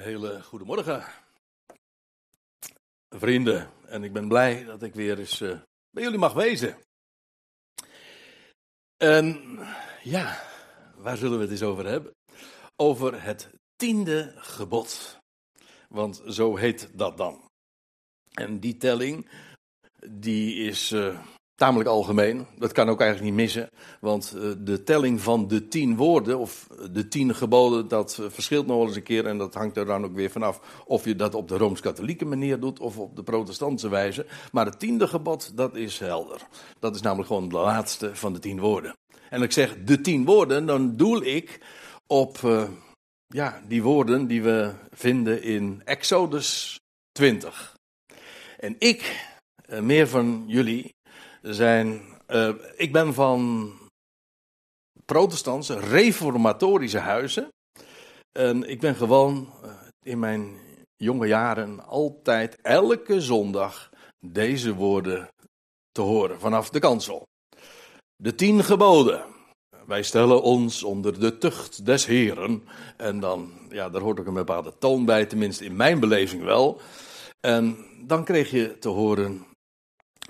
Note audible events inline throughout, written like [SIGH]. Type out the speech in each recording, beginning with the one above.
hele goede morgen, vrienden. En ik ben blij dat ik weer eens uh, bij jullie mag wezen. En ja, waar zullen we het eens over hebben? Over het tiende gebod. Want zo heet dat dan. En die telling, die is uh, tamelijk algemeen. Dat kan ook eigenlijk niet missen. Want uh, de telling van de tien woorden, of de tien geboden, dat uh, verschilt nog wel eens een keer. En dat hangt er dan ook weer vanaf of je dat op de rooms-katholieke manier doet of op de protestantse wijze. Maar het tiende gebod, dat is helder. Dat is namelijk gewoon de laatste van de tien woorden. En ik zeg de tien woorden, dan doel ik op uh, ja, die woorden die we vinden in Exodus 20. En ik, meer van jullie, zijn. Uh, ik ben van protestantse, reformatorische huizen. En ik ben gewoon uh, in mijn jonge jaren altijd elke zondag deze woorden te horen vanaf de kansel. De tien geboden. Wij stellen ons onder de tucht des Heren. En dan, ja, daar hoort ook een bepaalde toon bij, tenminste in mijn beleving wel. En dan kreeg je te horen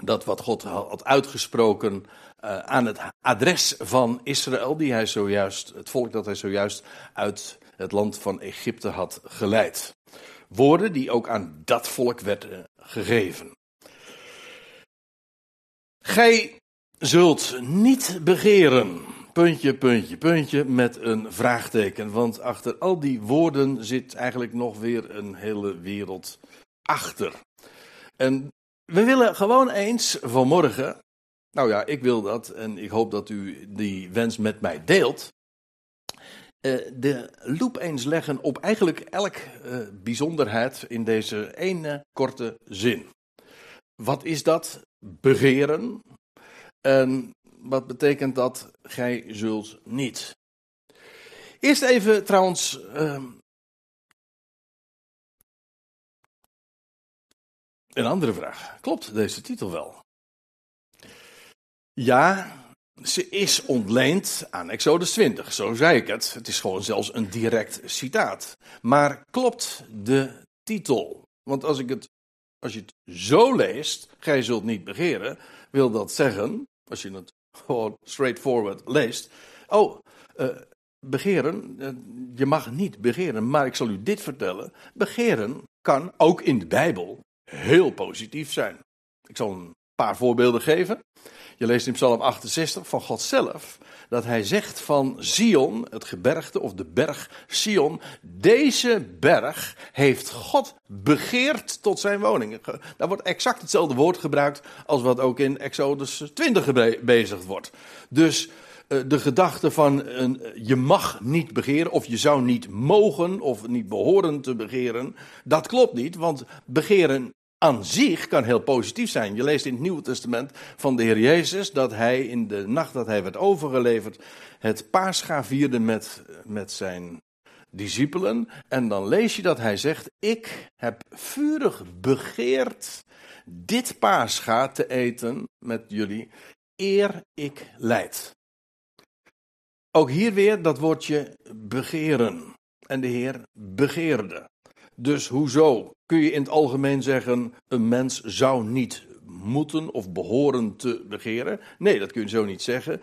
dat wat God had uitgesproken uh, aan het adres van Israël, die hij zojuist, het volk dat hij zojuist uit het land van Egypte had geleid. Woorden die ook aan dat volk werden gegeven. Gij zult niet begeren. Puntje, puntje, puntje met een vraagteken. Want achter al die woorden zit eigenlijk nog weer een hele wereld achter. En we willen gewoon eens vanmorgen, nou ja, ik wil dat en ik hoop dat u die wens met mij deelt, uh, de loep eens leggen op eigenlijk elk uh, bijzonderheid in deze ene korte zin. Wat is dat? Begeren. En wat betekent dat? Gij zult niet. Eerst even trouwens uh, Een andere vraag. Klopt deze titel wel? Ja, ze is ontleend aan Exodus 20, zo zei ik het. Het is gewoon zelfs een direct citaat. Maar klopt de titel? Want als, ik het, als je het zo leest, gij zult niet begeren, wil dat zeggen, als je het gewoon straightforward leest, oh, uh, begeren, uh, je mag niet begeren, maar ik zal u dit vertellen. Begeren kan ook in de Bijbel heel positief zijn. Ik zal een paar voorbeelden geven. Je leest in Psalm 68 van God zelf dat hij zegt van Sion, het gebergte of de berg Sion, deze berg heeft God begeerd tot zijn woning. Daar wordt exact hetzelfde woord gebruikt als wat ook in Exodus 20 gebezigd wordt. Dus uh, de gedachte van je mag niet begeren of je zou niet mogen of niet behoren te begeren, dat klopt niet, want begeren aan zich kan heel positief zijn. Je leest in het Nieuwe Testament van de Heer Jezus dat hij in de nacht dat hij werd overgeleverd het paascha vierde met, met zijn discipelen. En dan lees je dat hij zegt, ik heb vurig begeerd dit paascha te eten met jullie, eer ik leid. Ook hier weer dat woordje begeren. En de Heer begeerde. Dus hoezo kun je in het algemeen zeggen: een mens zou niet moeten of behoren te begeren? Nee, dat kun je zo niet zeggen.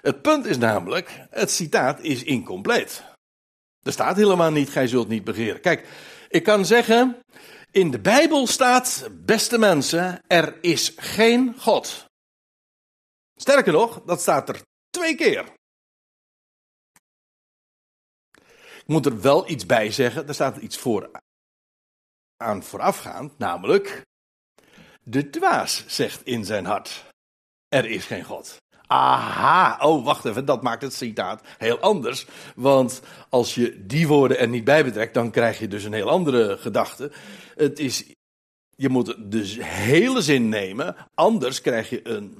Het punt is namelijk: het citaat is incompleet. Er staat helemaal niet: gij zult niet begeren. Kijk, ik kan zeggen: in de Bijbel staat, beste mensen, er is geen God. Sterker nog, dat staat er twee keer. Ik moet er wel iets bij zeggen, er staat iets voor aan voorafgaand, namelijk de dwaas zegt in zijn hart: Er is geen God. Aha, oh wacht even, dat maakt het citaat heel anders. Want als je die woorden er niet bij betrekt, dan krijg je dus een heel andere gedachte. Het is, je moet de hele zin nemen, anders krijg je een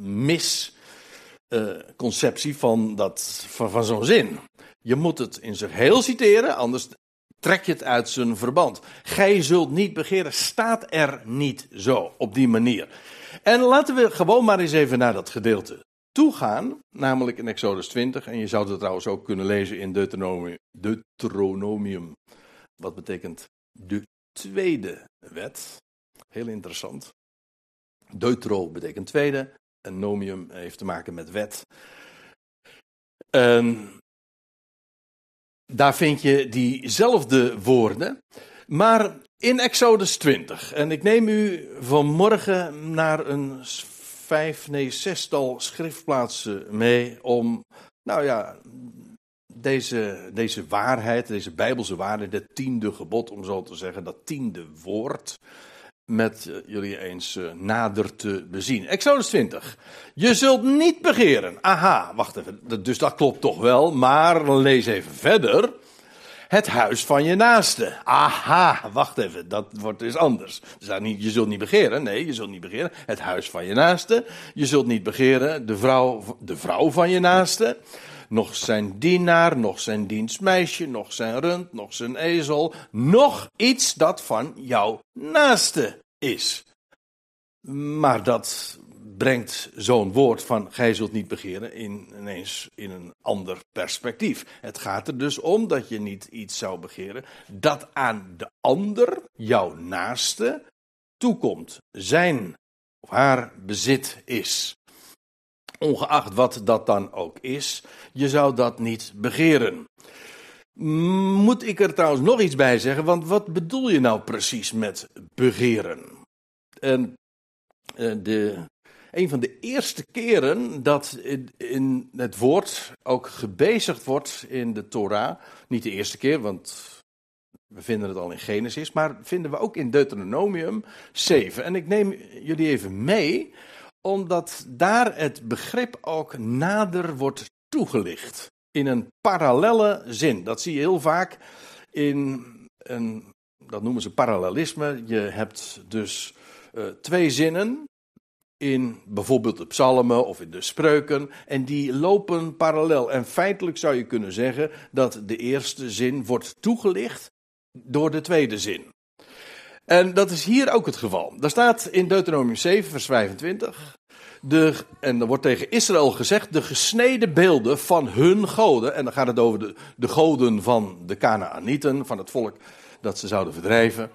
misconceptie uh, van, dat, van zo'n zin. Je moet het in zijn heel citeren, anders trek je het uit zijn verband. Gij zult niet begeren, staat er niet zo, op die manier. En laten we gewoon maar eens even naar dat gedeelte toe gaan, namelijk in Exodus 20. En je zou het trouwens ook kunnen lezen in Deuteronomium. Deuteronomium wat betekent de tweede wet. Heel interessant. Deutero betekent tweede. En nomium heeft te maken met wet. Daar vind je diezelfde woorden. Maar in Exodus 20. En ik neem u vanmorgen naar een vijf, nee, zestal schriftplaatsen mee om, nou ja, deze, deze waarheid, deze bijbelse waarheid, het tiende gebod, om zo te zeggen, dat tiende woord, met eh, jullie eens uh, nader te bezien. Exodus 20. Je zult niet begeren. Aha, wacht even. Dus dat klopt toch wel. Maar lees even verder. Het huis van je naaste. Aha, wacht even. Dat wordt dus anders. Niet, je zult niet begeren. Nee, je zult niet begeren. Het huis van je naaste. Je zult niet begeren. De vrouw, de vrouw van je naaste nog zijn dienaar, nog zijn dienstmeisje, nog zijn rund, nog zijn ezel, nog iets dat van jouw naaste is. Maar dat brengt zo'n woord van gij zult niet begeren in, ineens in een ander perspectief. Het gaat er dus om dat je niet iets zou begeren dat aan de ander, jouw naaste, toekomt. Zijn of haar bezit is. Ongeacht wat dat dan ook is, je zou dat niet begeren. Moet ik er trouwens nog iets bij zeggen, want wat bedoel je nou precies met begeren? En eh, de, een van de eerste keren dat in het woord ook gebezigd wordt in de Torah, niet de eerste keer, want we vinden het al in Genesis, maar vinden we ook in Deuteronomium 7. En ik neem jullie even mee omdat daar het begrip ook nader wordt toegelicht. In een parallelle zin. Dat zie je heel vaak in een, dat noemen ze parallelisme. Je hebt dus uh, twee zinnen in bijvoorbeeld de psalmen of in de spreuken. En die lopen parallel. En feitelijk zou je kunnen zeggen dat de eerste zin wordt toegelicht door de tweede zin. En dat is hier ook het geval. Daar staat in Deuteronomium 7, vers 25. En er wordt tegen Israël gezegd: de gesneden beelden van hun goden. En dan gaat het over de, de goden van de Canaanieten, van het volk dat ze zouden verdrijven.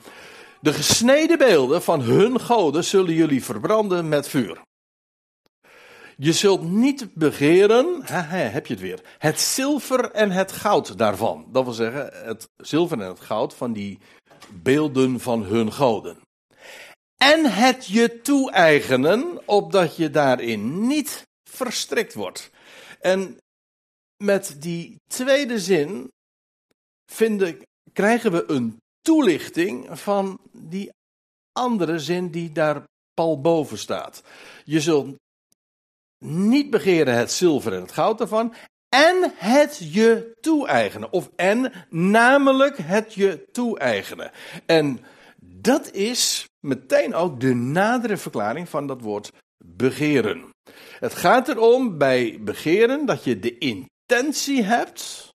De gesneden beelden van hun goden zullen jullie verbranden met vuur. Je zult niet begeren, heb je het weer, het zilver en het goud daarvan. Dat wil zeggen, het zilver en het goud van die beelden van hun goden. En het je toe-eigenen, opdat je daarin niet verstrikt wordt. En met die tweede zin vinden, krijgen we een toelichting van die andere zin die daar pal boven staat. Je zult niet begeren het zilver en het goud ervan. En het je toe-eigenen. Of en namelijk het je toe-eigenen. En dat is meteen ook de nadere verklaring van dat woord begeren. Het gaat erom bij begeren dat je de intentie hebt.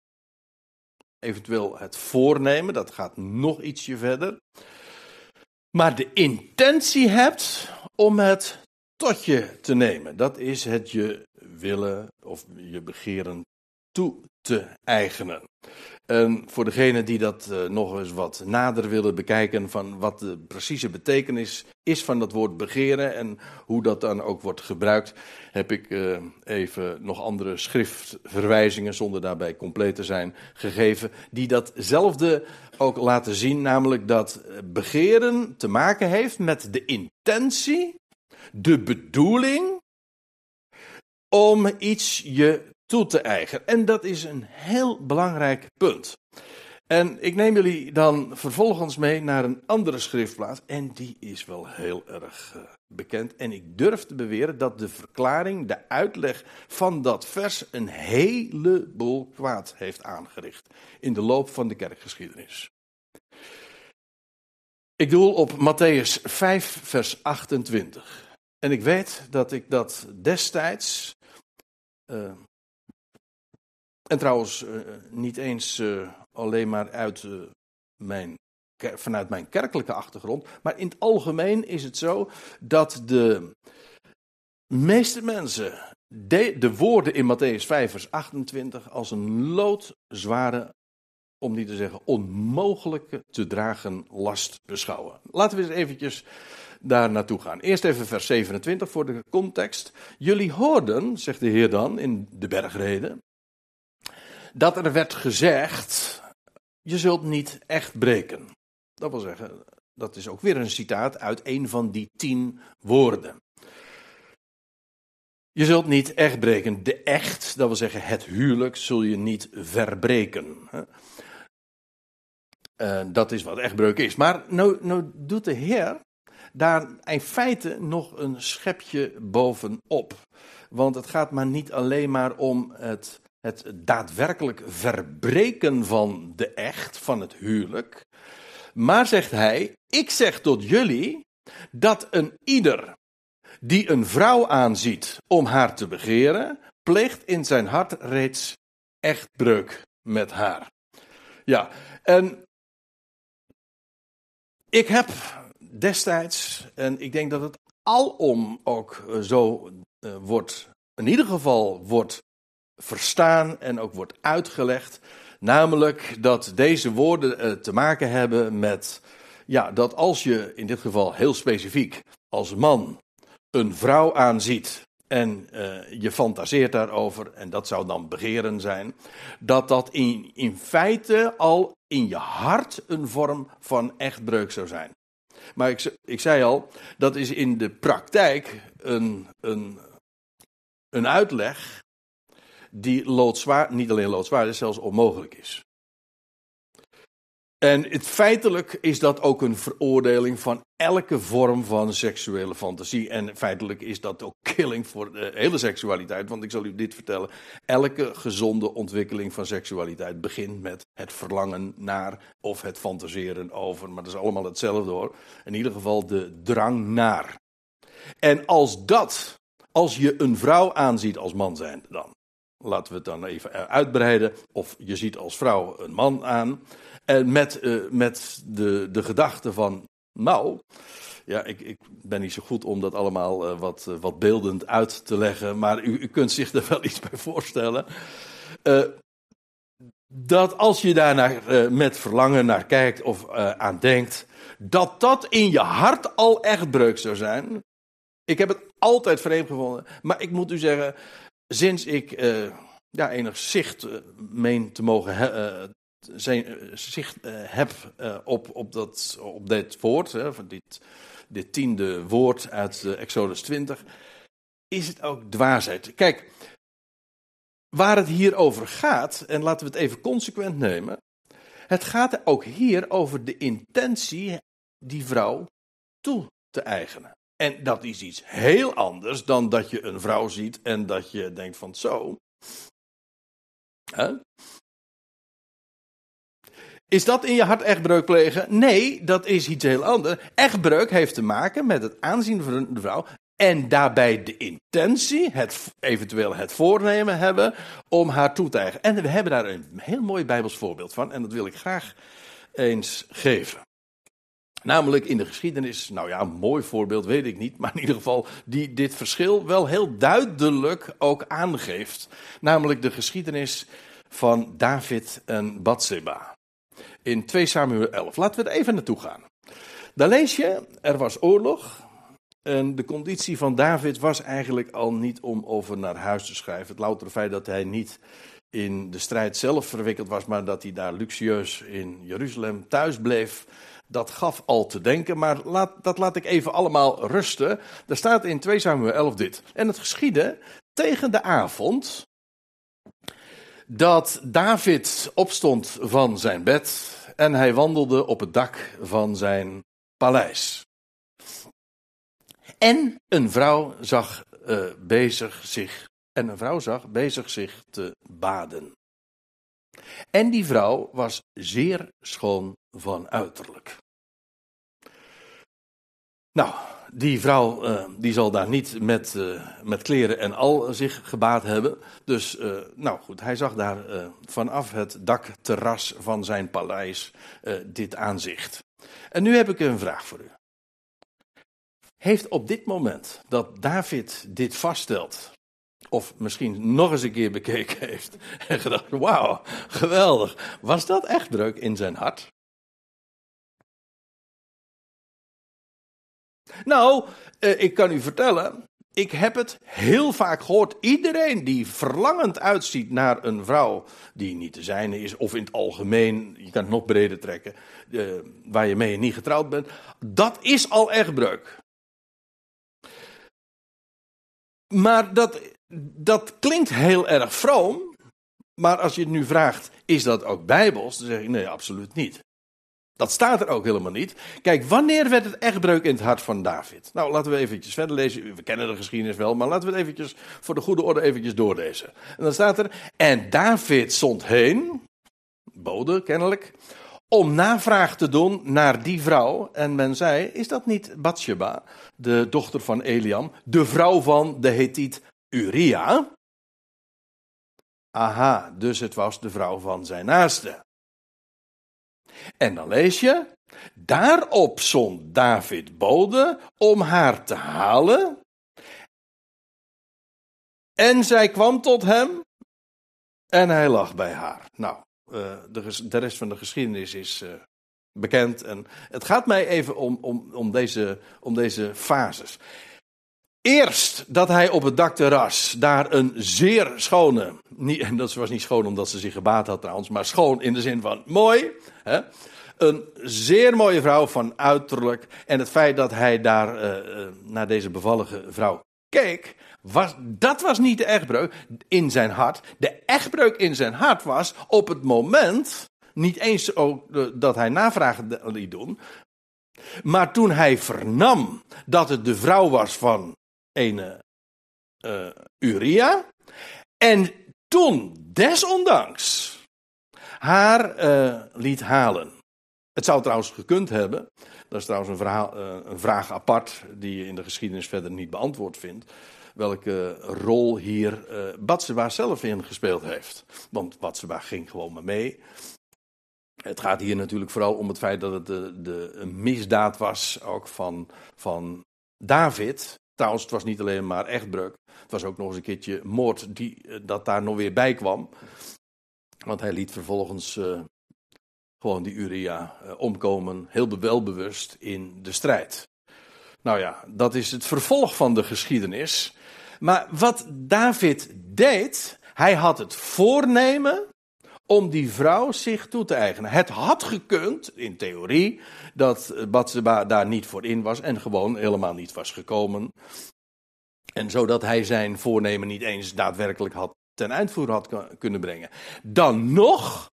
Eventueel het voornemen, dat gaat nog ietsje verder. Maar de intentie hebt om het tot je te nemen. Dat is het je willen of je begeren te eigenen. En voor degenen die dat uh, nog eens wat nader willen bekijken van wat de precieze betekenis is van dat woord begeren en hoe dat dan ook wordt gebruikt, heb ik uh, even nog andere schriftverwijzingen, zonder daarbij compleet te zijn, gegeven, die datzelfde ook laten zien, namelijk dat begeren te maken heeft met de intentie, de bedoeling om iets je toe te eigenen. En dat is een heel belangrijk punt. En ik neem jullie dan vervolgens mee naar een andere schriftplaats. En die is wel heel erg uh, bekend. En ik durf te beweren dat de verklaring, de uitleg van dat vers. een heleboel kwaad heeft aangericht. in de loop van de kerkgeschiedenis. Ik doel op Matthäus 5, vers 28. En ik weet dat ik dat destijds. Uh, en trouwens, uh, niet eens uh, alleen maar uit, uh, mijn, vanuit mijn kerkelijke achtergrond, maar in het algemeen is het zo dat de meeste mensen de, de woorden in Matthäus 5, vers 28 als een loodzware om niet te zeggen onmogelijke te dragen last beschouwen. Laten we eens eventjes daar naartoe gaan. Eerst even vers 27 voor de context. Jullie hoorden, zegt de Heer dan in de bergreden, dat er werd gezegd, je zult niet echt breken. Dat wil zeggen, dat is ook weer een citaat uit een van die tien woorden. Je zult niet echt breken. De echt, dat wil zeggen het huwelijk, zul je niet verbreken. Uh, dat is wat echtbreuk is. Maar nou, nou doet de Heer daar in feite nog een schepje bovenop. Want het gaat maar niet alleen maar om het, het daadwerkelijk verbreken van de echt, van het huwelijk. Maar zegt hij, ik zeg tot jullie dat een ieder die een vrouw aanziet om haar te begeren, pleegt in zijn hart reeds echtbreuk met haar. Ja, en ik heb destijds, en ik denk dat het alom ook eh, zo uh, wordt, in ieder geval wordt verstaan en ook wordt uitgelegd, namelijk dat deze woorden uh, te maken hebben met, ja, dat als je in dit geval heel specifiek als man een vrouw aanziet en uh, je fantaseert daarover, en dat zou dan begeren zijn, dat dat in, in feite al in je hart een vorm van echtbreuk zou zijn. Maar ik, ik zei al, dat is in de praktijk een, een, een uitleg die loodzwaar, niet alleen loodzwaar is, zelfs onmogelijk is. En het, feitelijk is dat ook een veroordeling van elke vorm van seksuele fantasie. En feitelijk is dat ook killing voor de hele seksualiteit. Want ik zal u dit vertellen. Elke gezonde ontwikkeling van seksualiteit begint met het verlangen naar of het fantaseren over. Maar dat is allemaal hetzelfde hoor. In ieder geval de drang naar. En als dat, als je een vrouw aanziet als man zijn dan. Laten we het dan even uitbreiden. Of je ziet als vrouw een man aan. En met, uh, met de, de gedachte van, nou, ja, ik, ik ben niet zo goed om dat allemaal uh, wat, uh, wat beeldend uit te leggen, maar u, u kunt zich er wel [LAUGHS] iets bij voorstellen. dat als je daar met verlangen naar kijkt of aan denkt, dat dat in je hart al echt breuk zou zijn. Ik heb het altijd vreemd gevonden, maar ik moet u zeggen, sinds ik ja, enig zicht meen te mogen zijn, eh, zicht uh, heb op, op, dat, op dit woord, hè, van dit, dit tiende woord uit Exodus 20, is het ook dwaasheid. Kijk, waar het hier over gaat, en laten we het even consequent nemen, het gaat ook hier over de intentie die vrouw toe te eigenen. En dat is iets heel anders dan dat je een vrouw ziet en dat je denkt van zo. Is dat in je hart echtbreuk plegen? Nee, dat is iets heel anders. Echtbreuk heeft te maken met het aanzien van de vrouw. En daarbij de intentie, het, eventueel het voornemen hebben om haar toe te eigenen. En we hebben daar een heel mooi Bijbels voorbeeld van. En dat wil ik graag eens geven. Namelijk in de geschiedenis, nou ja, een mooi voorbeeld weet ik niet, maar in ieder geval die dit verschil wel heel duidelijk ook aangeeft. Namelijk de geschiedenis van David en Bathseba in 2 Samuel 11. Laten we er even naartoe gaan. Daar lees je, er was oorlog. En de conditie van David was eigenlijk al niet om over naar huis te schrijven. Het loutere feit dat hij niet in de strijd zelf verwikkeld was, maar dat hij daar luxueus in Jeruzalem thuis bleef. Dat gaf al te denken, maar laat, dat laat ik even allemaal rusten. Er staat in 2 Samuel 11 dit. En het geschiedde tegen de avond dat David opstond van zijn bed en hij wandelde op het dak van zijn paleis. En een vrouw zag uh, bezig zich en een vrouw zag bezig zich te baden. En die vrouw was zeer schoon van uiterlijk. Nou, die vrouw uh, die zal daar niet met, uh, met kleren en al zich gebaat hebben. Dus, uh, nou goed, hij zag daar vanaf het dakterras van zijn paleis dit aanzicht. En nu heb ik een vraag voor u. Heeft op dit moment dat David dit vaststelt, Of misschien nog eens een keer bekeken heeft. [LAUGHS] En gedacht: wauw, geweldig. Was dat echtbreuk in zijn hart? Nou, eh, ik kan u vertellen. Ik heb het heel vaak gehoord. Iedereen die verlangend uitziet naar een vrouw die niet te zijn is, of in het algemeen, je kan het nog breder trekken, uh, waar je mee niet getrouwd bent, dat is al echtbreuk. Maar dat, dat klinkt heel erg vroom. Maar als je het nu vraagt, is dat ook bijbels? Dan zeg ik nee, absoluut niet. Dat staat er ook helemaal niet. Kijk, wanneer werd het echtbreuk in het hart van David? Nou, laten we eventjes verder lezen. We kennen de geschiedenis wel, maar laten we het eventjes voor de goede orde eventjes doorlezen. En dan staat er, en David zond heen, bode kennelijk, om navraag te doen naar die vrouw. En men zei, is dat niet Bathsheba, de dochter van Eliam, de vrouw van de Hethiet Uria? Aha, dus het was de vrouw van zijn naaste. En dan lees je, daarop zond David bode om haar te halen. En zij kwam tot hem en hij lag bij haar. Nou, uh, de, rest van de geschiedenis is uh, bekend. En het gaat mij even om, om, om, deze, om deze fases. Eerst dat hij op het dakterras daar een zeer schone, niet, en [LAUGHS] dat was niet schoon omdat ze zich gebaat had trouwens, maar schoon in de zin van mooi. Hè, een zeer mooie vrouw van uiterlijk. En het feit dat hij daar uh, naar deze bevallige vrouw keek, was, dat was niet de echtbreuk in zijn hart. De echtbreuk in zijn hart was op het moment, niet eens ook dat hij navragen liet doen, maar toen hij vernam dat het de vrouw was van een uh, Uria. En toen, desondanks, haar uh, liet halen. Het zou trouwens gekund hebben. Dat is trouwens een, verhaal, uh, een vraag apart die je in de geschiedenis verder niet beantwoord vindt. Welke rol hier Batseba zelf in gespeeld heeft. Want Batseba ging gewoon maar mee. Het gaat hier natuurlijk vooral om het feit dat het de, de, misdaad was, ook van, van David. Trouwens, het was niet alleen maar echtbreuk. Het was ook nog eens een keertje moord die, eh, dat daar nog weer bij kwam. Want hij liet vervolgens uh, gewoon die Uria uh, omkomen, heel welbewust in de strijd. Nou ja, dat is het vervolg van de geschiedenis. Maar wat David deed, hij had het voornemen om die vrouw zich toe te eigenen. Het had gekund, in theorie, dat Batseba daar niet voor in was en gewoon helemaal niet was gekomen. En zodat hij zijn voornemen niet eens daadwerkelijk had ten uitvoer had kunnen brengen. Dan nog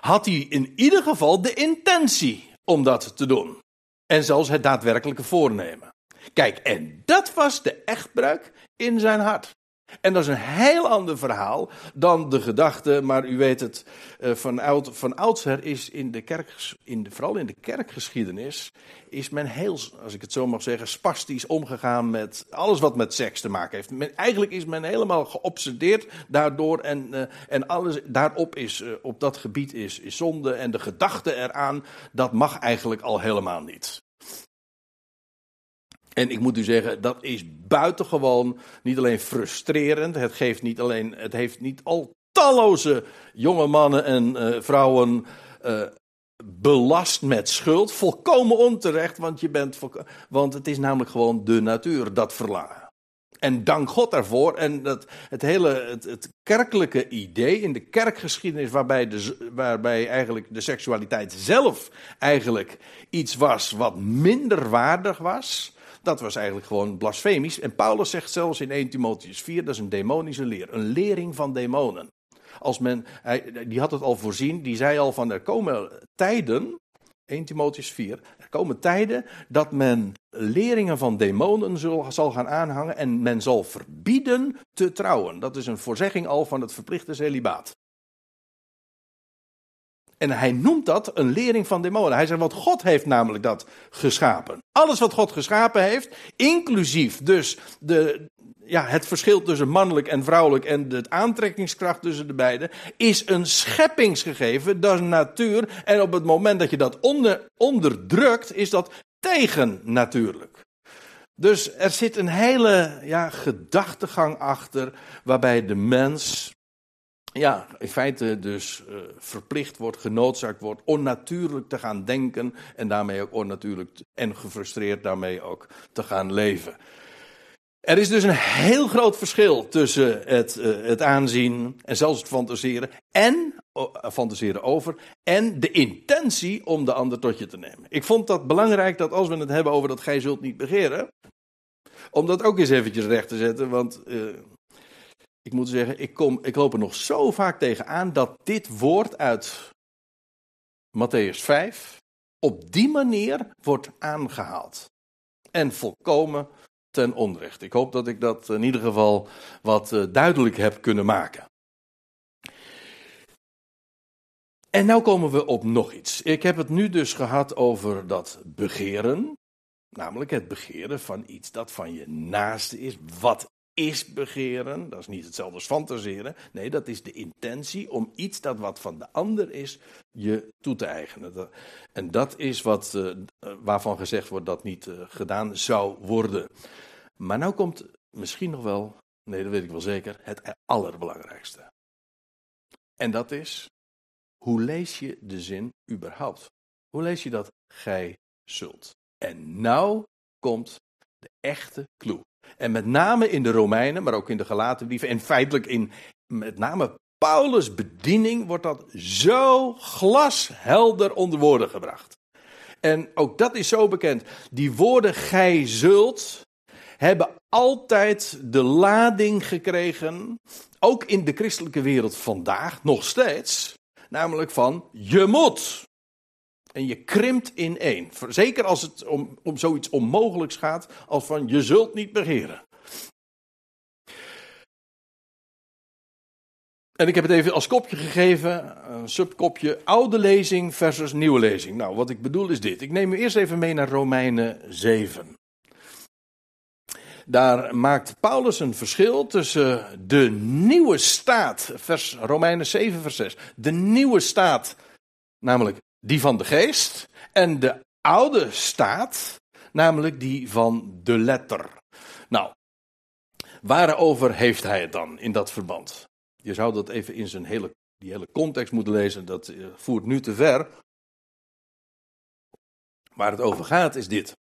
had hij in ieder geval de intentie om dat te doen. En zelfs het daadwerkelijke voornemen. Kijk, en dat was de echtbruik in zijn hart. En dat is een heel ander verhaal dan de gedachte, maar u weet het, eh, van, van oudsher is in de kerk, in de, vooral in de kerkgeschiedenis, is men heel, als ik het zo mag zeggen, spastisch omgegaan met alles wat met seks te maken heeft. Men, eigenlijk is men helemaal geobsedeerd daardoor en, uh, en alles daarop is, uh, op dat gebied is, is zonde en de gedachte eraan, dat mag eigenlijk al helemaal niet. En ik moet u zeggen, dat is buitengewoon niet alleen frustrerend. Het, geeft niet alleen, het heeft niet al talloze jonge mannen en uh, vrouwen uh, belast met schuld. Volkomen onterecht, want, je bent, want het is namelijk gewoon de natuur, dat verlangen. En dank God daarvoor. En dat, het hele het, het kerkelijke idee in de kerkgeschiedenis, waarbij, de, waarbij eigenlijk de seksualiteit zelf eigenlijk iets was wat minder waardig was. Dat was eigenlijk gewoon blasfemisch. En Paulus zegt zelfs in 1 Timotheus 4, dat is een demonische leer. Een lering van demonen. Als men, hij, die had het al voorzien, die zei al van er komen tijden, 1 Timotheus 4, er komen tijden dat men leringen van demonen zal, zal gaan aanhangen en men zal verbieden te trouwen. Dat is een voorzegging al van het verplichte celibaat. En hij noemt dat een lering van demonen. Hij zegt, want God heeft namelijk dat geschapen. Alles wat God geschapen heeft, inclusief dus de, ja, het verschil tussen mannelijk en vrouwelijk en de aantrekkingskracht tussen de beiden, is een scheppingsgegeven, dat is natuur. En op het moment dat je dat onder, onderdrukt, is dat tegennatuurlijk. Dus er zit een hele ja, gedachtegang achter waarbij de mens ja, in feite dus uh, verplicht wordt, genoodzaakt wordt, onnatuurlijk te gaan denken en daarmee ook onnatuurlijk en gefrustreerd daarmee ook te gaan leven. Er is dus een heel groot verschil tussen het, uh, het aanzien en zelfs het fantaseren en uh, fantaseren over en de intentie om de ander tot je te nemen. Ik vond dat belangrijk dat als we het hebben over dat gij zult niet begeren, om dat ook eens eventjes recht te zetten, want ik moet zeggen, ik, kom, ik loop er nog zo vaak tegen aan dat dit woord uit Matthäus 5 op die manier wordt aangehaald. En volkomen ten onrecht. Ik hoop dat ik dat in ieder geval wat uh, duidelijk heb kunnen maken. En nu komen we op nog iets. Ik heb het nu dus gehad over dat begeren. Namelijk het begeren van iets dat van je naaste is. Wat is begeren. Dat is niet hetzelfde als fantaseren. Nee, dat is de intentie om iets dat wat van de ander is, je toe te eigenen. En dat is wat, uh, waarvan gezegd wordt dat niet uh, gedaan zou worden. Maar nou komt misschien nog wel, nee dat weet ik wel zeker, het allerbelangrijkste. En dat is, hoe lees je de zin überhaupt? Hoe lees je dat gij zult? En nou komt de echte clue. En met name in de Romeinen, maar ook in de gelaten brieven. En feitelijk in met name Paulus' bediening wordt dat zo glashelder onder woorden gebracht. En ook dat is zo bekend. Die woorden gij zult hebben altijd de lading gekregen, ook in de christelijke wereld vandaag nog steeds, namelijk van je moet. En je krimpt in één. Zeker als het om, om zoiets onmogelijks gaat als van je zult niet begeren. En ik heb het even als kopje gegeven, een subkopje, oude lezing versus nieuwe lezing. Nou, wat ik bedoel is dit. Ik neem u eerst even mee naar Romeinen 7. Daar maakt Paulus een verschil tussen de nieuwe staat, vers Romeinen 7, vers 6. De nieuwe staat, namelijk die van de geest, en de oude staat, namelijk die van de letter. Nou, waarover heeft hij het dan in dat verband? Je zou dat even in zijn hele, die hele context moeten lezen, dat eh, voert nu te ver. Waar het over gaat is dit.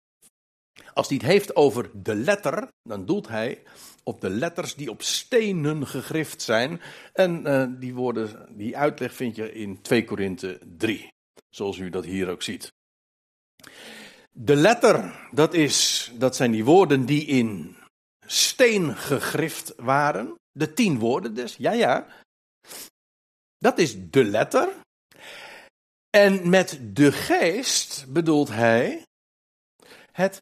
Als hij het heeft over de letter, dan doelt hij op de letters die op stenen gegrift zijn. En uh, die, woorden, die uitleg vind je in 2 Korinthe 3 zoals u dat hier ook ziet. De letter, dat, is, dat zijn die woorden die in steen gegrift waren. De tien woorden dus, ja ja. Dat is de letter. En met de geest bedoelt hij het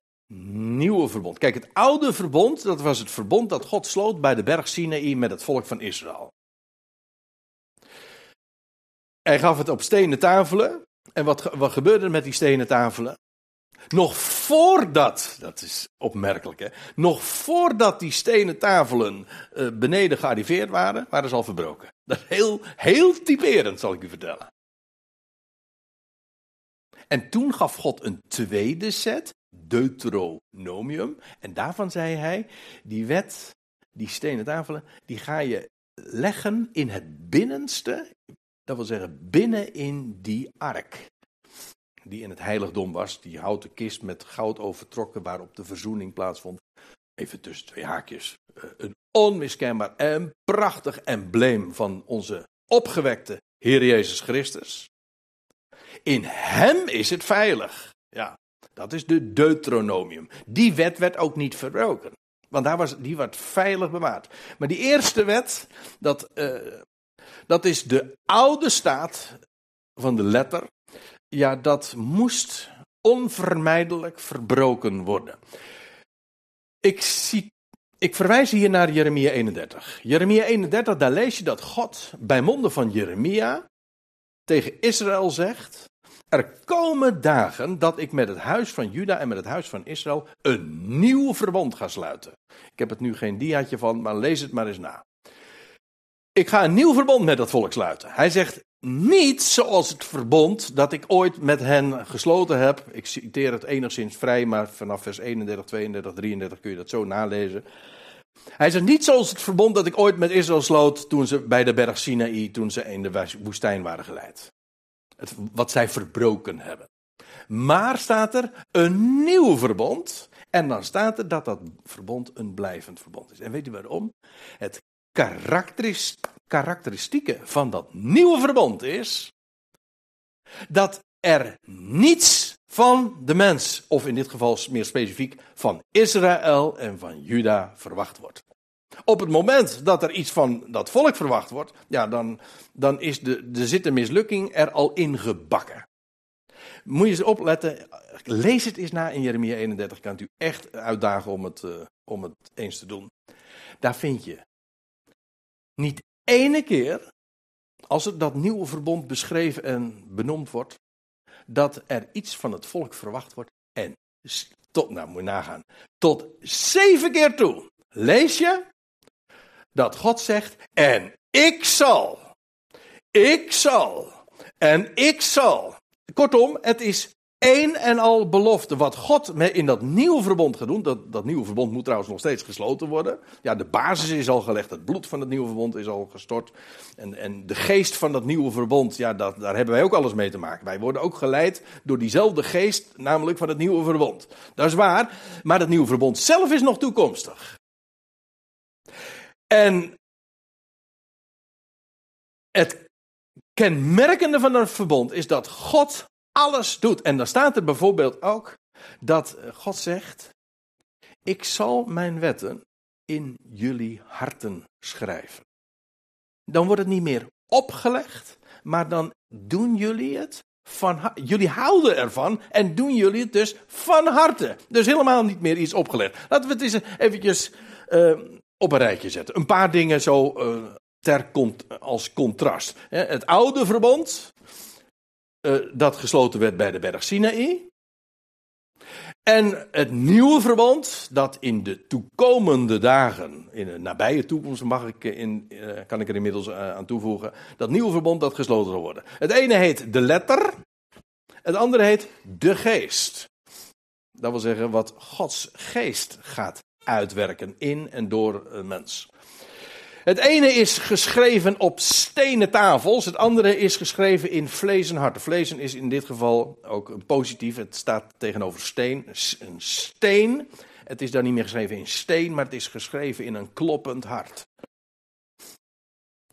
nieuwe verbond. Kijk, het oude verbond, dat was het verbond dat God sloot bij de berg Sinaï met het volk van Israël. Hij gaf het op stenen tafelen. En wat, wat gebeurde er met die stenen tafelen? Nog voordat, dat is opmerkelijk hè, nog voordat die stenen tafelen uh, beneden gearriveerd waren, waren ze al verbroken. Dat is heel, heel typerend, zal ik u vertellen. En toen gaf God een tweede set, Deuteronomium, en daarvan zei hij, die wet, die stenen tafelen, die ga je leggen in het binnenste, dat wil zeggen, binnen in die ark. Die in het heiligdom was, die houten kist met goud overtrokken waarop de verzoening plaatsvond. Even tussen twee haakjes. Eh, een onmiskenbaar en prachtig embleem van onze opgewekte Heer Jezus Christus. In hem is het veilig. Ja, dat is de Deuteronomium. Die wet werd ook niet verbroken. Want daar was, die werd veilig bewaard. Maar die eerste wet, dat, uh, dat is de oude staat van de letter. Ja, dat moest onvermijdelijk verbroken worden. Ik, zie, ik verwijs hier naar Jeremia 31. Jeremia 31, daar lees je dat God bij monden van Jeremia tegen Israël zegt: Er komen dagen dat ik met het huis van Juda en met het huis van Israël een nieuw verbond ga sluiten. Ik heb het nu geen diaatje van, maar lees het maar eens na. Ik ga een nieuw verbond met dat volk sluiten. Hij zegt, niet zoals het verbond dat ik ooit met hen gesloten heb. Ik citeer het enigszins vrij, maar vanaf vers 31, 32, 33 kun je dat zo nalezen. Hij zegt niet zoals het verbond dat ik ooit met Israël sloot toen ze bij de berg Sinaï, toen ze in de woestijn waren geleid. Het, wat zij verbroken hebben. Maar staat er een nieuw verbond. En dan staat er dat dat verbond een blijvend verbond is. En weet u waarom? Het karakteristieke van dat nieuwe verbond is dat er niets van de mens, of in dit geval meer specifiek van Israël en van Juda verwacht wordt. Op het moment dat er iets van dat volk verwacht wordt, ja, dan, dan is de, de zit mislukking er al ingebakken. Moet je eens opletten, lees het eens na in Jeremia 31, kan u echt uitdagen om het, uh, om het eens te doen. Daar vind je niet ene keer, als het dat nieuwe verbond beschreven en benoemd wordt, dat er iets van het volk verwacht wordt. En tot, nou moet je nagaan, tot zeven keer toe lees je dat God zegt, en ik zal, ik zal, en ik zal. Kortom, het is één en al belofte. Wat God in dat nieuwe verbond gaat doen. Dat, dat nieuwe verbond moet trouwens nog steeds gesloten worden. Ja, de basis is al gelegd. Het bloed van het nieuwe verbond is al gestort. En, en de geest van dat nieuwe verbond. Ja, dat, daar hebben wij ook alles mee te maken. Wij worden ook geleid door diezelfde geest. Namelijk van het nieuwe verbond. Dat is waar. Maar het nieuwe verbond zelf is nog toekomstig. En het kenmerkende van een verbond is dat God alles doet. En dan staat er bijvoorbeeld ook dat God zegt: Ik zal mijn wetten in jullie harten schrijven. Dan wordt het niet meer opgelegd, maar dan doen jullie het van Jullie houden ervan en doen jullie het dus van harte. Dus helemaal niet meer iets opgelegd. Laten we het eens uh, op een rijtje zetten. Een paar dingen zo uh, ter als contrast. Het oude verbond, uh, dat gesloten werd bij de berg Sinaï. En het nieuwe verbond, dat in de toekomende dagen, in de nabije toekomst mag ik in, uh, kan ik er inmiddels aan toevoegen, dat nieuwe verbond dat gesloten zal worden. Het ene heet de letter, het andere heet de geest. Dat wil zeggen wat Gods geest gaat uitwerken in en door een mens. Het ene is geschreven op stenen tafels, het andere is geschreven in vlees en hart. Vlees is in dit geval ook een positief, het staat tegenover steen. Een steen, het is dan niet meer geschreven in steen, maar het is geschreven in een kloppend hart.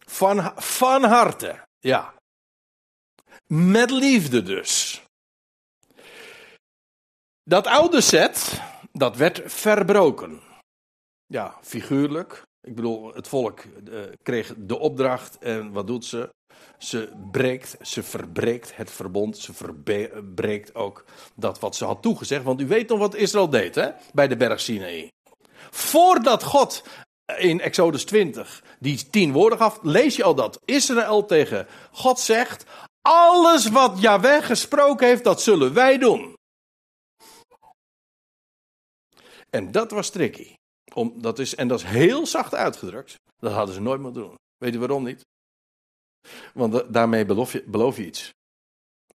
Van, van harte, ja. Met liefde dus. Dat oude set, dat werd verbroken. Ja, figuurlijk. Ik bedoel, het volk uh, kreeg de opdracht en wat doet ze? Ze breekt, ze verbreekt het verbond, ze verbreekt ook dat wat ze had toegezegd. Want u weet nog wat Israël deed hè? bij de berg Sinaï. Voordat God in Exodus 20 die tien woorden gaf, lees je al dat Israël tegen God zegt: Alles wat Yahweh gesproken heeft, dat zullen wij doen. En dat was tricky. Om, dat is, en dat is heel zacht uitgedrukt. Dat hadden ze nooit moeten doen. Weet u waarom niet? Want daarmee beloof je, beloof je iets.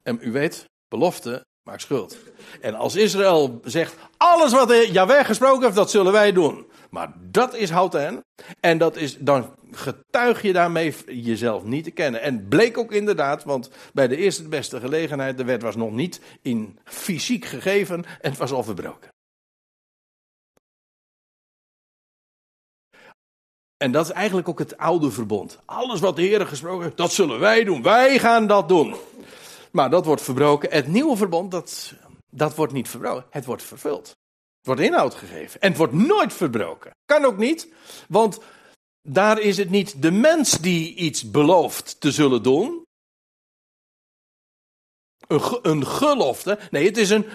En u weet, belofte maakt schuld. En als Israël zegt, alles wat Jaweh gesproken heeft, dat zullen wij doen. Maar dat is houten. En dat is, dan getuig je daarmee jezelf niet te kennen. En bleek ook inderdaad, want bij de eerste beste gelegenheid, de wet was nog niet in fysiek gegeven en het was al verbroken. En dat is eigenlijk ook het oude verbond. Alles wat de Heer gesproken heeft, dat zullen wij doen. Wij gaan dat doen. Maar dat wordt verbroken. Het nieuwe verbond, dat, dat wordt niet verbroken. Het wordt vervuld. Het wordt inhoud gegeven. En het wordt nooit verbroken. Kan ook niet, want daar is het niet de mens die iets belooft te zullen doen. Een, een gelofte. Nee, het is een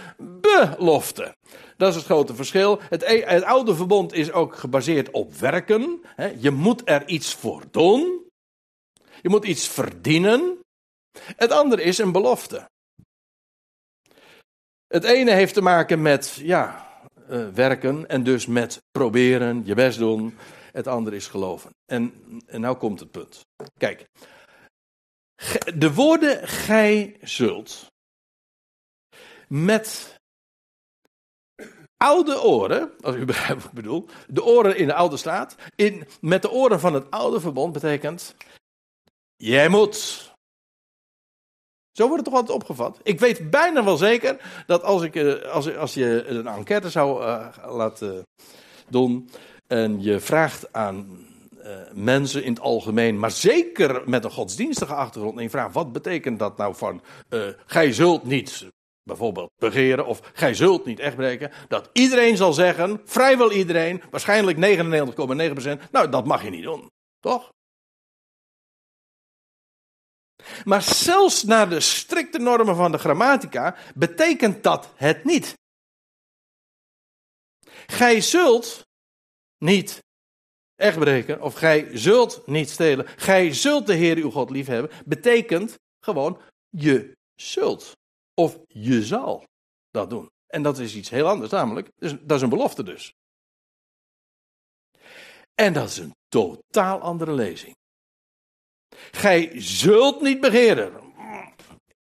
belofte. Dat is het grote verschil. Het, e- het oude verbond is ook gebaseerd op werken. Je moet er iets voor doen. Je moet iets verdienen. Het andere is een belofte. Het ene heeft te maken met ja, uh, werken en dus met proberen, je best doen. Het andere is geloven. En, en nou komt het punt. Kijk, De woorden gij zult. Met oude oren, als u [LAUGHS] begrijpt wat ik bedoel, de oren in de oude staat, in, met de oren van het oude verbond betekent, jij moet. Zo wordt het toch altijd opgevat. Ik weet bijna wel zeker dat als, ik, eh, als, als je een enquête zou uh, laten doen en je vraagt aan uh, mensen in het algemeen, maar zeker met een godsdienstige achtergrond, en je vraagt wat betekent dat nou van, uh, gij zult niet bijvoorbeeld begeren of gij zult niet echt breken, dat iedereen zal zeggen, vrijwel iedereen, waarschijnlijk 99,9%, nou dat mag je niet doen, toch? Maar zelfs naar de strikte normen van de grammatica betekent dat het niet. Gij zult niet echt breken, of gij zult niet stelen, gij zult de Heer uw God liefhebben, betekent gewoon je zult. Of je zal dat doen. En dat is iets heel anders, namelijk, dus, dat is een belofte dus. En dat is een totaal andere lezing. Gij zult niet begeren.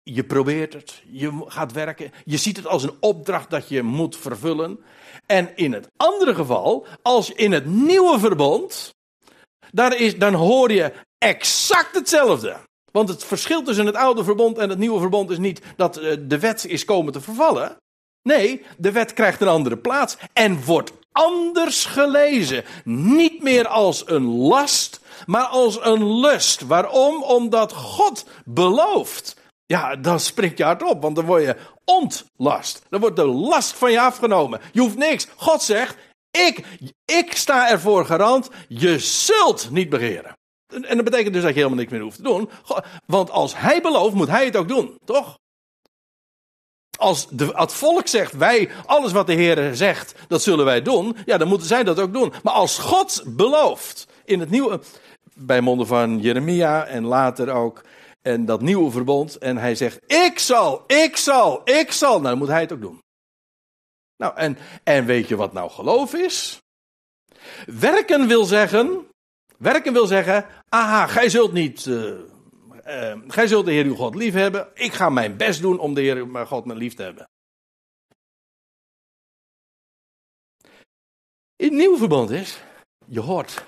Je probeert het, je gaat werken, je ziet het als een opdracht dat je moet vervullen. En in het andere geval, als in het nieuwe verbond, daar is, dan hoor je exact hetzelfde. Want het verschil tussen het oude verbond en het nieuwe verbond is niet dat eh, de wet is komen te vervallen. Nee, de wet krijgt een andere plaats en wordt anders gelezen. Niet meer als een last, maar als een lust. Waarom? Omdat God belooft. Ja, dan spreek je hardop, want dan word je ontlast. Dan wordt de last van je afgenomen. Je hoeft niks. God zegt, ik, ik sta ervoor garant, je zult niet begeren. En dat betekent dus dat je helemaal niks meer hoeft te doen. Want als hij belooft, moet hij het ook doen, toch? Als de, het volk zegt, wij, alles wat de Heer zegt, dat zullen wij doen. Ja, dan moeten zij dat ook doen. Maar als God belooft, in het nieuwe, bij monden van Jeremia en later ook, en dat nieuwe verbond, en hij zegt, ik zal, ik zal, ik zal, nou dan moet hij het ook doen. Nou, en, en weet je wat nou geloof is? Werken wil zeggen, werken wil zeggen, aha, gij zult niet, uh, gij zult de Heer uw God lief hebben. Ik ga mijn best doen om de Heer mijn God mijn lief te hebben. In het nieuwe verband is, je hoort,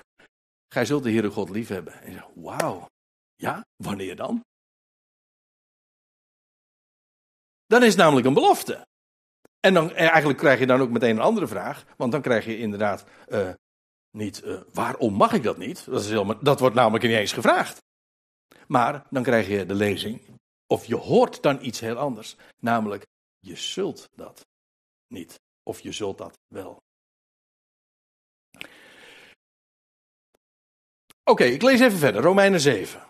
gij zult de Heer uw God lief hebben. En je zegt, wauw, ja, wanneer dan? Dan is het namelijk een belofte. En dan, eh, eigenlijk krijg je dan ook meteen een andere vraag. Want dan krijg je inderdaad uh, niet, uh, waarom mag ik dat niet? Dat, is dat wordt namelijk niet eens gevraagd. Maar dan krijg je de lezing, of je hoort dan iets heel anders. Namelijk, je zult dat niet. Of je zult dat wel. Oké, ik lees even verder. Romeinen 7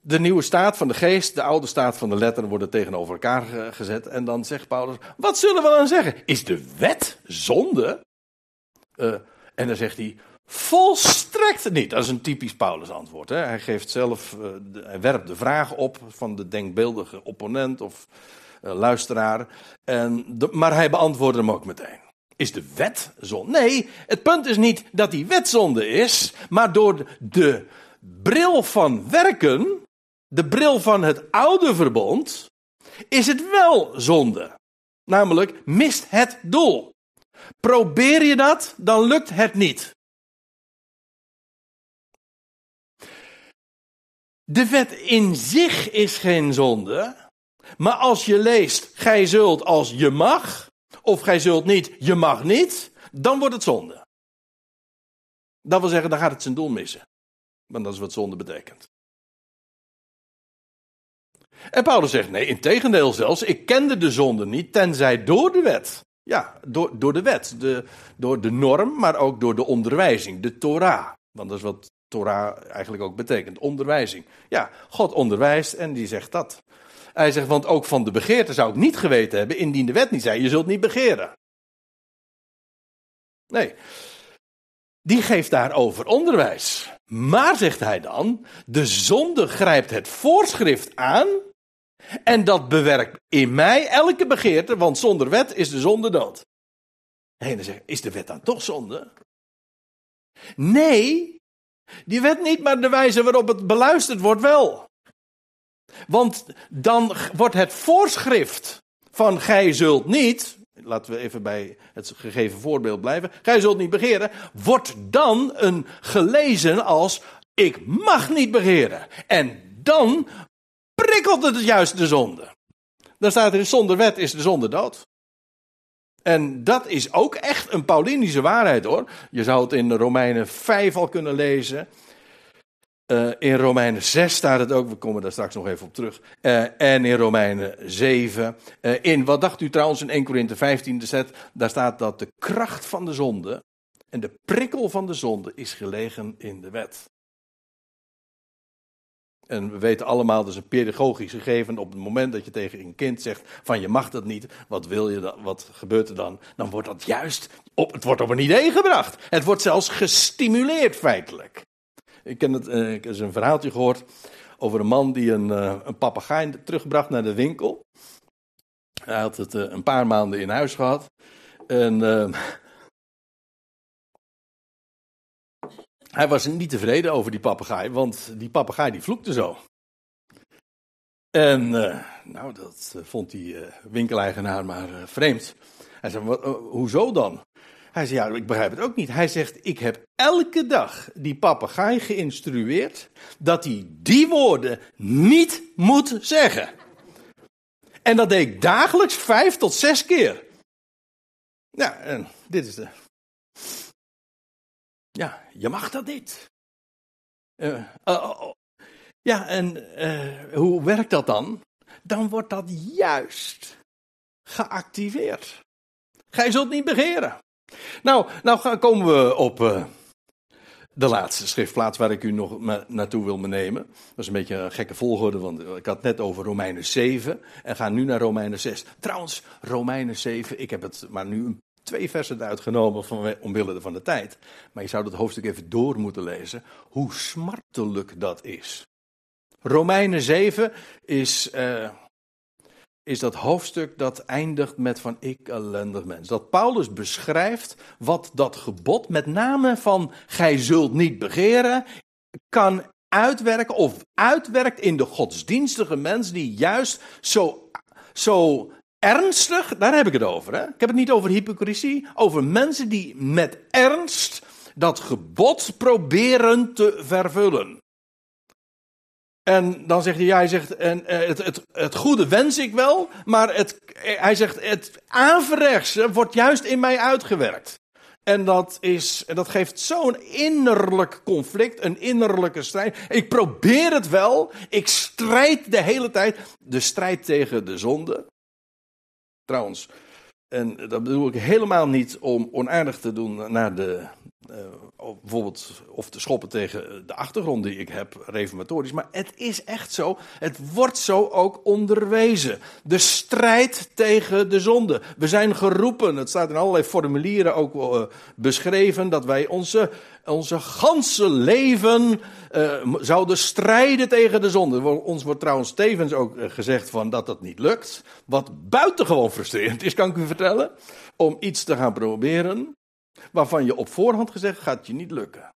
de nieuwe staat van de geest, de oude staat van de letter worden tegenover elkaar gezet. En dan zegt Paulus: Wat zullen we dan zeggen? Is de wet zonde? Uh, en dan zegt hij: Volstrekt niet. Dat is een typisch Paulus antwoord. Hè? Hij geeft zelf, de, hij werpt de vraag op van de denkbeeldige opponent of uh, luisteraar. En maar hij beantwoordt hem ook meteen. Is de wet zonde? Nee, het punt is niet dat die wet zonde is, maar door de bril van werken de bril van het oude verbond, is het wel zonde. Namelijk, mist het doel. Probeer je dat, dan lukt het niet. De wet in zich is geen zonde. Maar als je leest, gij zult als je mag, of gij zult niet, je mag niet, dan wordt het zonde. Dat wil zeggen, dan gaat het zijn doel missen. Want dat is wat zonde betekent. En Paulus zegt, nee, in tegendeel zelfs, ik kende de zonde niet, tenzij door de wet. Ja, door, door de wet, de, door de norm, maar ook door de onderwijzing, de Torah. Want dat is wat Torah eigenlijk ook betekent, onderwijzing. Ja, God onderwijst en die zegt dat. Hij zegt, want ook van de begeerte zou ik niet geweten hebben, indien de wet niet zei, je zult niet begeren. Nee, die geeft daarover onderwijs. Maar, zegt hij dan, de zonde grijpt het voorschrift aan en dat bewerkt in mij elke begeerte, want zonder wet is de zonde dood. En dan zegt, is de wet dan toch zonde? Nee, Die wet niet, maar de wijze waarop het beluisterd wordt wel. Want dan wordt het voorschrift van gij zult niet, laten we even bij het gegeven voorbeeld blijven, gij zult niet begeren, wordt dan een gelezen als ik mag niet begeren. En dan prikkelt het juist de zonde. Dan staat er zonder wet is de zonde dood. En dat is ook echt een Paulinische waarheid hoor. Je zou het in Romeinen 5 al kunnen lezen. Uh, in Romeinen 6 staat het ook, we komen daar straks nog even op terug. Uh, en in Romeinen 7. Uh, eh, in, wat dacht u trouwens in 1 Korinthe 15 zet, daar staat dat de kracht van de zonde en de prikkel van de zonde is gelegen in de wet. En we weten allemaal, dat is een pedagogisch gegeven. Op het moment dat je tegen een kind zegt van je mag dat niet, wat wil je dan, wat gebeurt er dan? Dan wordt dat juist, op, het wordt op een idee gebracht. Het wordt zelfs gestimuleerd feitelijk. Ik, ken het, uh, ik heb een verhaaltje gehoord over een man die een, uh, een papegaai terugbracht naar de winkel. Hij had het uh, een paar maanden in huis gehad. En Hij was niet tevreden over die papegaai, want die papegaai die vloekte zo. En uh, nou, dat uh, vond die uh, winkeleigenaar maar vreemd. Hij zei, hoezo dan? Hij zei, ja, ik begrijp het ook niet. Hij zegt, ik heb elke dag die papegaai geïnstrueerd dat hij die woorden niet moet zeggen. En dat deed ik dagelijks vijf tot zes keer. Ja, en dit is de ja, je mag dat niet. Uh, uh, ja, en uh, hoe werkt dat dan? Dan wordt dat juist geactiveerd. Gij zult niet begeren. Nou, nou komen we op de laatste schriftplaats waar ik u nog naartoe wil nemen. Dat is een beetje een gekke volgorde, want ik had net over Romeinen 7 en ga nu naar Romeinen 6. Trouwens, Romeinen 7, ik heb het maar nu een twee versen uitgenomen van, omwille van de tijd. Maar je zou dat hoofdstuk even door moeten lezen. Hoe smartelijk dat is. Romeinen 7 is, uh, is dat hoofdstuk dat eindigt met van ik ellendig mens. Dat Paulus beschrijft wat dat gebod, met name van gij zult niet begeren, kan uitwerken of uitwerkt in de godsdienstige mens die juist zo, zo ernstig, daar heb ik het over. Hè? Ik heb het niet over hypocrisie, over mensen die met ernst dat gebod proberen te vervullen. En dan zegt hij, ja, hij zegt, en, eh, het, het, het goede wens ik wel, maar het, hij zegt, het averechtse wordt juist in mij uitgewerkt. En dat, is, en dat geeft zo'n innerlijk conflict, een innerlijke strijd. Ik probeer het wel, ik strijd de hele tijd. De strijd tegen de zonde, Trouwens, en dat bedoel ik helemaal niet om onaardig te doen naar de, bijvoorbeeld, of te schoppen tegen de achtergrond die ik heb, reformatorisch. Maar het is echt zo, het wordt zo ook onderwezen. De strijd tegen de zonde. We zijn geroepen, het staat in allerlei formulieren ook uh, beschreven, dat wij onze onze ganse leven zouden strijden tegen de zonde. Ons wordt trouwens tevens ook eh, gezegd van dat dat niet lukt. Wat buitengewoon frustrerend is, kan ik u vertellen. Om iets te gaan proberen waarvan je op voorhand gezegd gaat je niet lukken.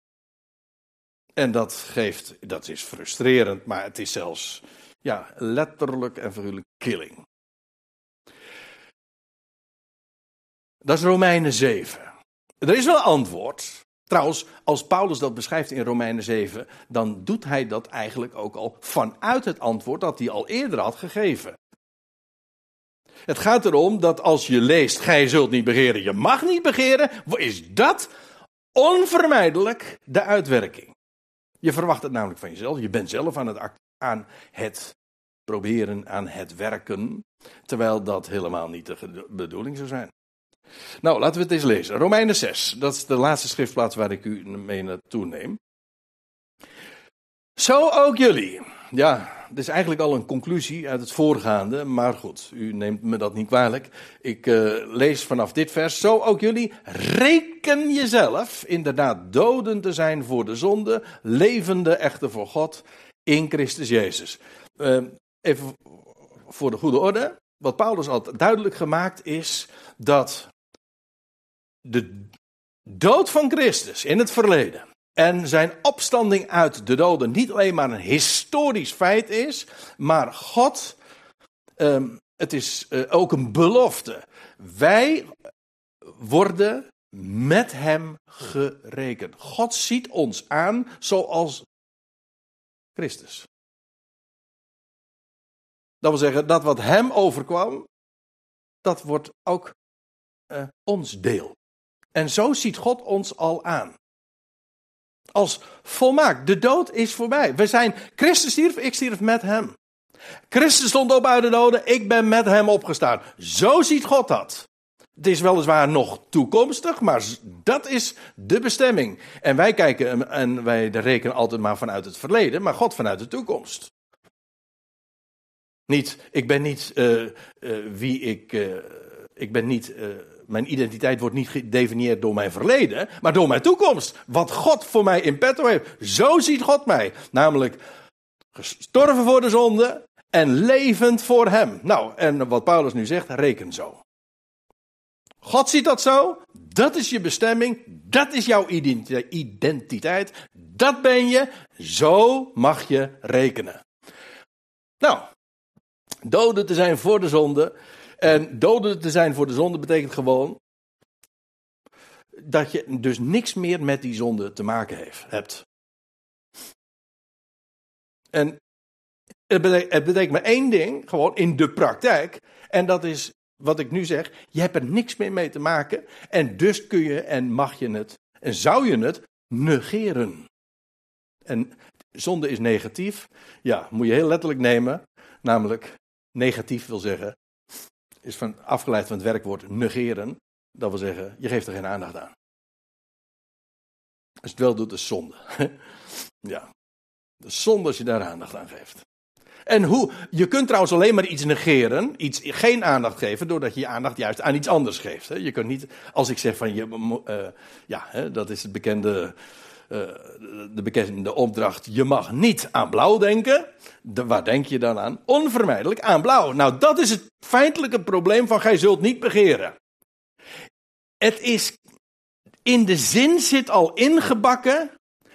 En dat geeft, dat is frustrerend, maar het is zelfs ja, letterlijk en figuurlijk killing. Dat is Romeinen 7. Er is wel antwoord. Trouwens, als Paulus dat beschrijft in Romeinen 7, dan doet hij dat eigenlijk ook al vanuit het antwoord dat hij al eerder had gegeven. Het gaat erom dat als je leest, gij zult niet begeren, je mag niet begeren, is dat onvermijdelijk de uitwerking. Je verwacht het namelijk van jezelf, je bent zelf aan het, aan het proberen, aan het werken, terwijl dat helemaal niet de bedoeling zou zijn. Nou, laten we het eens lezen. Romeinen 6, dat is de laatste schriftplaats waar ik u mee naartoe neem. Zo ook jullie. Ja, dit is eigenlijk al een conclusie uit het voorgaande, maar goed, u neemt me dat niet kwalijk. Ik uh, lees vanaf dit vers. Zo ook jullie, reken jezelf inderdaad doden te zijn voor de zonde, levende echter voor God in Christus Jezus. Uh, even voor de goede orde. Wat Paulus al duidelijk gemaakt is dat de dood van Christus in het verleden en zijn opstanding uit de doden niet alleen maar een historisch feit is, maar God, um, het is uh, ook een belofte. Wij worden met hem gerekend. God ziet ons aan zoals Christus. Dat wil zeggen, dat wat hem overkwam, dat wordt ook uh, ons deel. En zo ziet God ons al aan. Als volmaakt. De dood is voorbij. We zijn, Christus stierf, ik stierf met hem. Christus stond op uit de doden, ik ben met hem opgestaan. Zo ziet God dat. Het is weliswaar nog toekomstig, maar dat is de bestemming. En wij kijken en wij rekenen altijd maar vanuit het verleden, maar God vanuit de toekomst. Niet, ik ben niet uh, uh, wie ik. Uh, ik ben niet. Mijn identiteit wordt niet gedefinieerd door mijn verleden, maar door mijn toekomst. Wat God voor mij in petto heeft. Zo ziet God mij. Namelijk gestorven voor de zonde en levend voor Hem. Nou, en wat Paulus nu zegt, reken zo. God ziet dat zo. Dat is je bestemming. Dat is jouw identiteit. Dat ben je. Zo mag je rekenen. Nou, doden te zijn voor de zonde. En doden te zijn voor de zonde betekent gewoon dat je dus niks meer met die zonde te maken heeft, hebt. En het betekent, het betekent maar één ding, gewoon in de praktijk. En dat is wat ik nu zeg, je hebt er niks meer mee te maken. En dus kun je en mag je het, en zou je het, negeren. En zonde is negatief. Ja, moet je heel letterlijk nemen. Namelijk, negatief wil zeggen, is van, afgeleid van het werkwoord negeren. Dat wil zeggen, je geeft er geen aandacht aan. Als je het wel doet, is zonde. [LAUGHS] ja. De zonde als je daar aandacht aan geeft. En hoe, je kunt trouwens alleen maar iets negeren, iets geen aandacht geven, doordat je je aandacht juist aan iets anders geeft. Je kunt niet, als ik zeg van je, uh, ja, dat is het bekende, uh, de bekende opdracht, je mag niet aan blauw denken. De, waar denk je dan aan? Onvermijdelijk aan blauw. Nou, dat is het feitelijke probleem van gij zult niet begeren. Het is, in de zin zit al ingebakken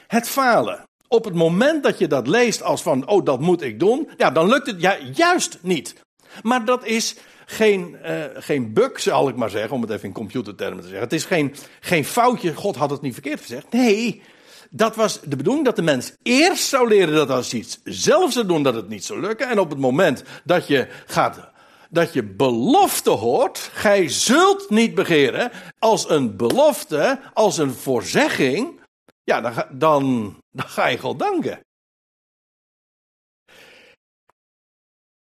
het falen op het moment dat je dat leest als van, oh dat moet ik doen, ja, dan lukt het juist niet. Maar dat is geen, uh, geen bug, zal ik maar zeggen, om het even in computertermen te zeggen. Het is geen, geen foutje, God had het niet verkeerd gezegd. Nee, dat was de bedoeling dat de mens eerst zou leren dat als iets zelf zou doen, dat het niet zou lukken. En op het moment dat je gaat dat je belofte hoort, gij zult niet begeren, als een belofte, als een voorzegging, ja, dan, dan, ga je God danken.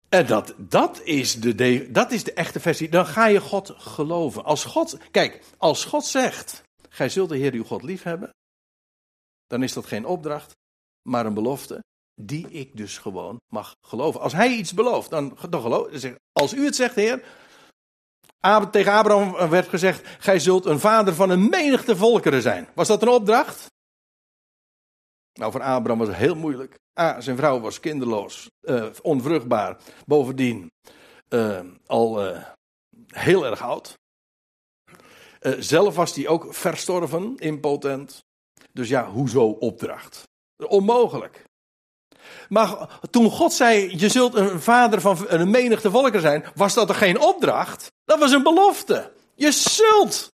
En dat, dat, is de, dat is de echte versie. Dan ga je God geloven. Als God, kijk, als God zegt: Gij zult de Heer uw God lief hebben. Dan is dat geen opdracht, maar een belofte. Die ik dus gewoon mag geloven. Als hij iets belooft, dan, dan geloof Als u het zegt, Heer. Tegen Abraham werd gezegd: Gij zult een vader van een menigte volkeren zijn. Was dat een opdracht? Nou, voor Abraham was het heel moeilijk. A, zijn vrouw was kinderloos, uh, onvruchtbaar. Bovendien uh, al uh, heel erg oud. zelf was hij ook verstorven, impotent. Dus ja, hoezo opdracht? Onmogelijk. Maar toen God zei: Je zult een vader van een menigte volken zijn, was dat er geen opdracht? Dat was een belofte. Je zult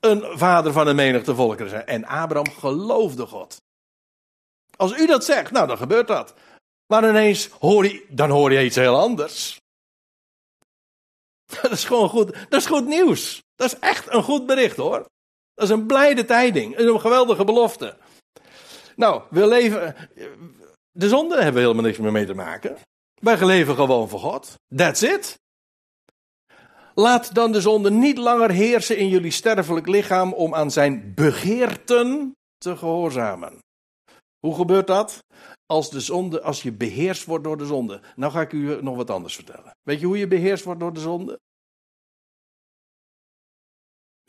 een vader van een menigte volken zijn. En Abraham geloofde God. Als u dat zegt, nou dan gebeurt dat. Maar ineens hoor je, dan hoor je iets heel anders. [LAUGHS] Dat is gewoon goed, dat is goed nieuws. Dat is echt een goed bericht hoor. Dat is een blijde tijding, een geweldige belofte. Nou, we leven, de zonde hebben we helemaal niks meer mee te maken. Wij leven gewoon voor God. That's it. Laat dan de zonde niet langer heersen in jullie sterfelijk lichaam om aan zijn begeerten te gehoorzamen. Hoe gebeurt dat? Als, de zonde, als je beheerst wordt door de zonde. Nou ga ik u nog wat anders vertellen. Weet je hoe je beheerst wordt door de zonde?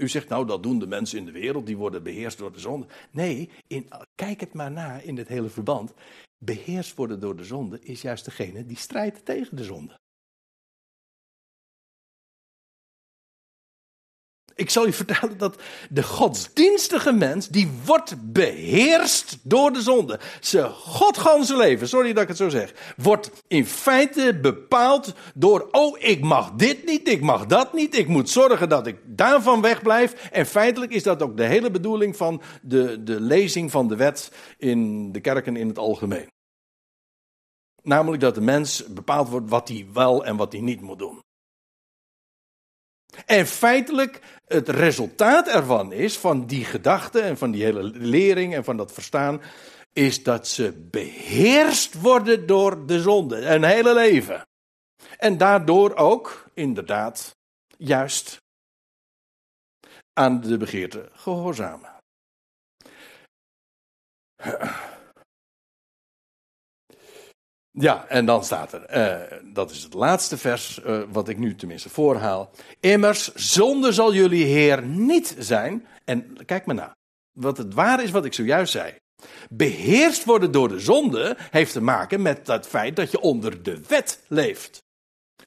U zegt nou, dat doen de mensen in de wereld, die worden beheerst door de zonde. Nee, in, kijk het maar na in het hele verband. Beheerst worden door de zonde is juist degene die strijdt tegen de zonde. Ik zal je vertellen dat de godsdienstige mens, die wordt beheerst door de zonde. Zijn godganse leven, sorry dat ik het zo zeg, wordt in feite bepaald door, oh ik mag dit niet, ik mag dat niet, ik moet zorgen dat ik daarvan wegblijf. En feitelijk is dat ook de hele bedoeling van de, de lezing van de wet in de kerken in het algemeen. Namelijk dat de mens bepaald wordt wat hij wel en wat hij niet moet doen. En feitelijk, het resultaat ervan is, van die gedachte en van die hele lering en van dat verstaan, is dat ze beheerst worden door de zonde, een hele leven. En daardoor ook, inderdaad, juist aan de begeerte gehoorzamen. Ja, en dan staat er, uh, dat is het laatste vers uh, wat ik nu tenminste voorhaal. Immers, zonde zal jullie Heer niet zijn. En kijk maar na, wat het waar is wat ik zojuist zei. Beheerst worden door de zonde heeft te maken met het feit dat je onder de wet leeft.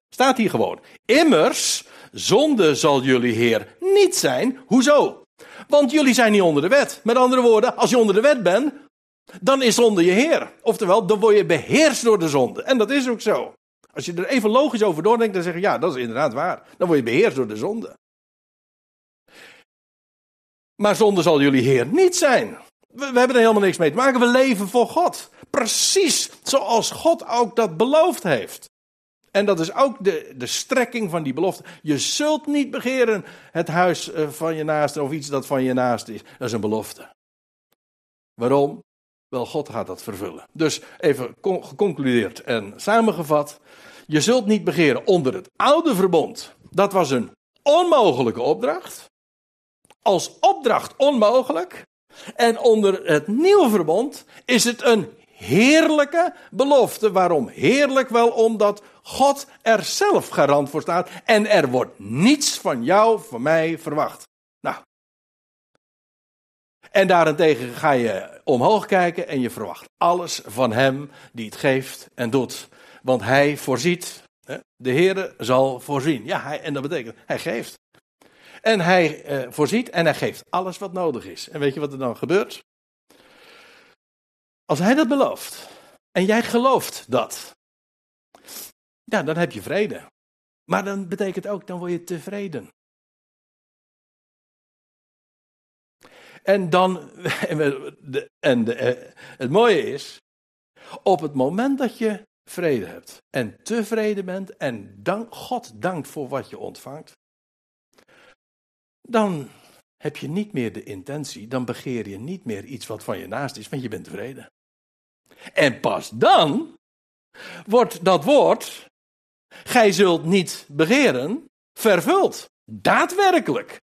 Staat hier gewoon. Immers, zonde zal jullie Heer niet zijn. Hoezo? Want jullie zijn niet onder de wet. Met andere woorden, als je onder de wet bent, dan is zonde je heer. Oftewel, dan word je beheerst door de zonde. En dat is ook zo. Als je er even logisch over doordenkt, dan zeg je ja, dat is inderdaad waar. Dan word je beheerst door de zonde. Maar zonde zal jullie heer niet zijn. We, hebben er helemaal niks mee te maken. We leven voor God. Precies zoals God ook dat beloofd heeft. En dat is ook de, de strekking van die belofte. Je zult niet begeren het huis eh, van je naaste of iets dat van je naast is. Dat is een belofte. Waarom? Wel, God gaat dat vervullen. Dus even geconcludeerd en samengevat. Je zult niet begeren onder het oude verbond. Dat was een onmogelijke opdracht. Als opdracht onmogelijk. En onder het nieuwe verbond is het een heerlijke belofte. Waarom heerlijk? Wel omdat God er zelf garant voor staat. En er wordt niets van jou, van mij verwacht. Nou, en daarentegen ga je omhoog kijken en je verwacht alles van hem die het geeft en doet. Want hij voorziet. De Heere zal voorzien. Ja, hij, en dat betekent, hij geeft. En hij eh, voorziet en hij geeft alles wat nodig is. En weet je wat er dan gebeurt? Als hij dat belooft en jij gelooft dat, ja, dan heb je vrede. Maar dan betekent ook, dan word je tevreden. En dan, [LAUGHS] en de, eh, het mooie is, op het moment dat je vrede hebt en tevreden bent en dank, God dankt voor wat je ontvangt, dan heb je niet meer de intentie, dan begeer je niet meer iets wat van je naast is, want je bent tevreden. En pas dan wordt dat woord, gij zult niet begeren, vervuld. Daadwerkelijk.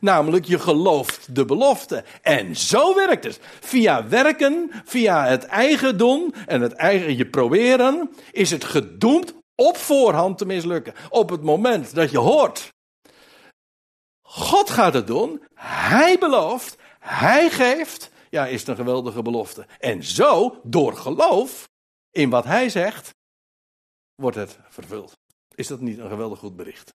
Namelijk, je gelooft de belofte. En zo werkt het. Via werken, via het eigen doen en het eigen je proberen, is het gedoemd op voorhand te mislukken. Op het moment dat je hoort, God gaat het doen, Hij belooft, Hij geeft, ja, is het een geweldige belofte. En zo, door geloof in wat Hij zegt, wordt het vervuld. Is dat niet een geweldig goed bericht?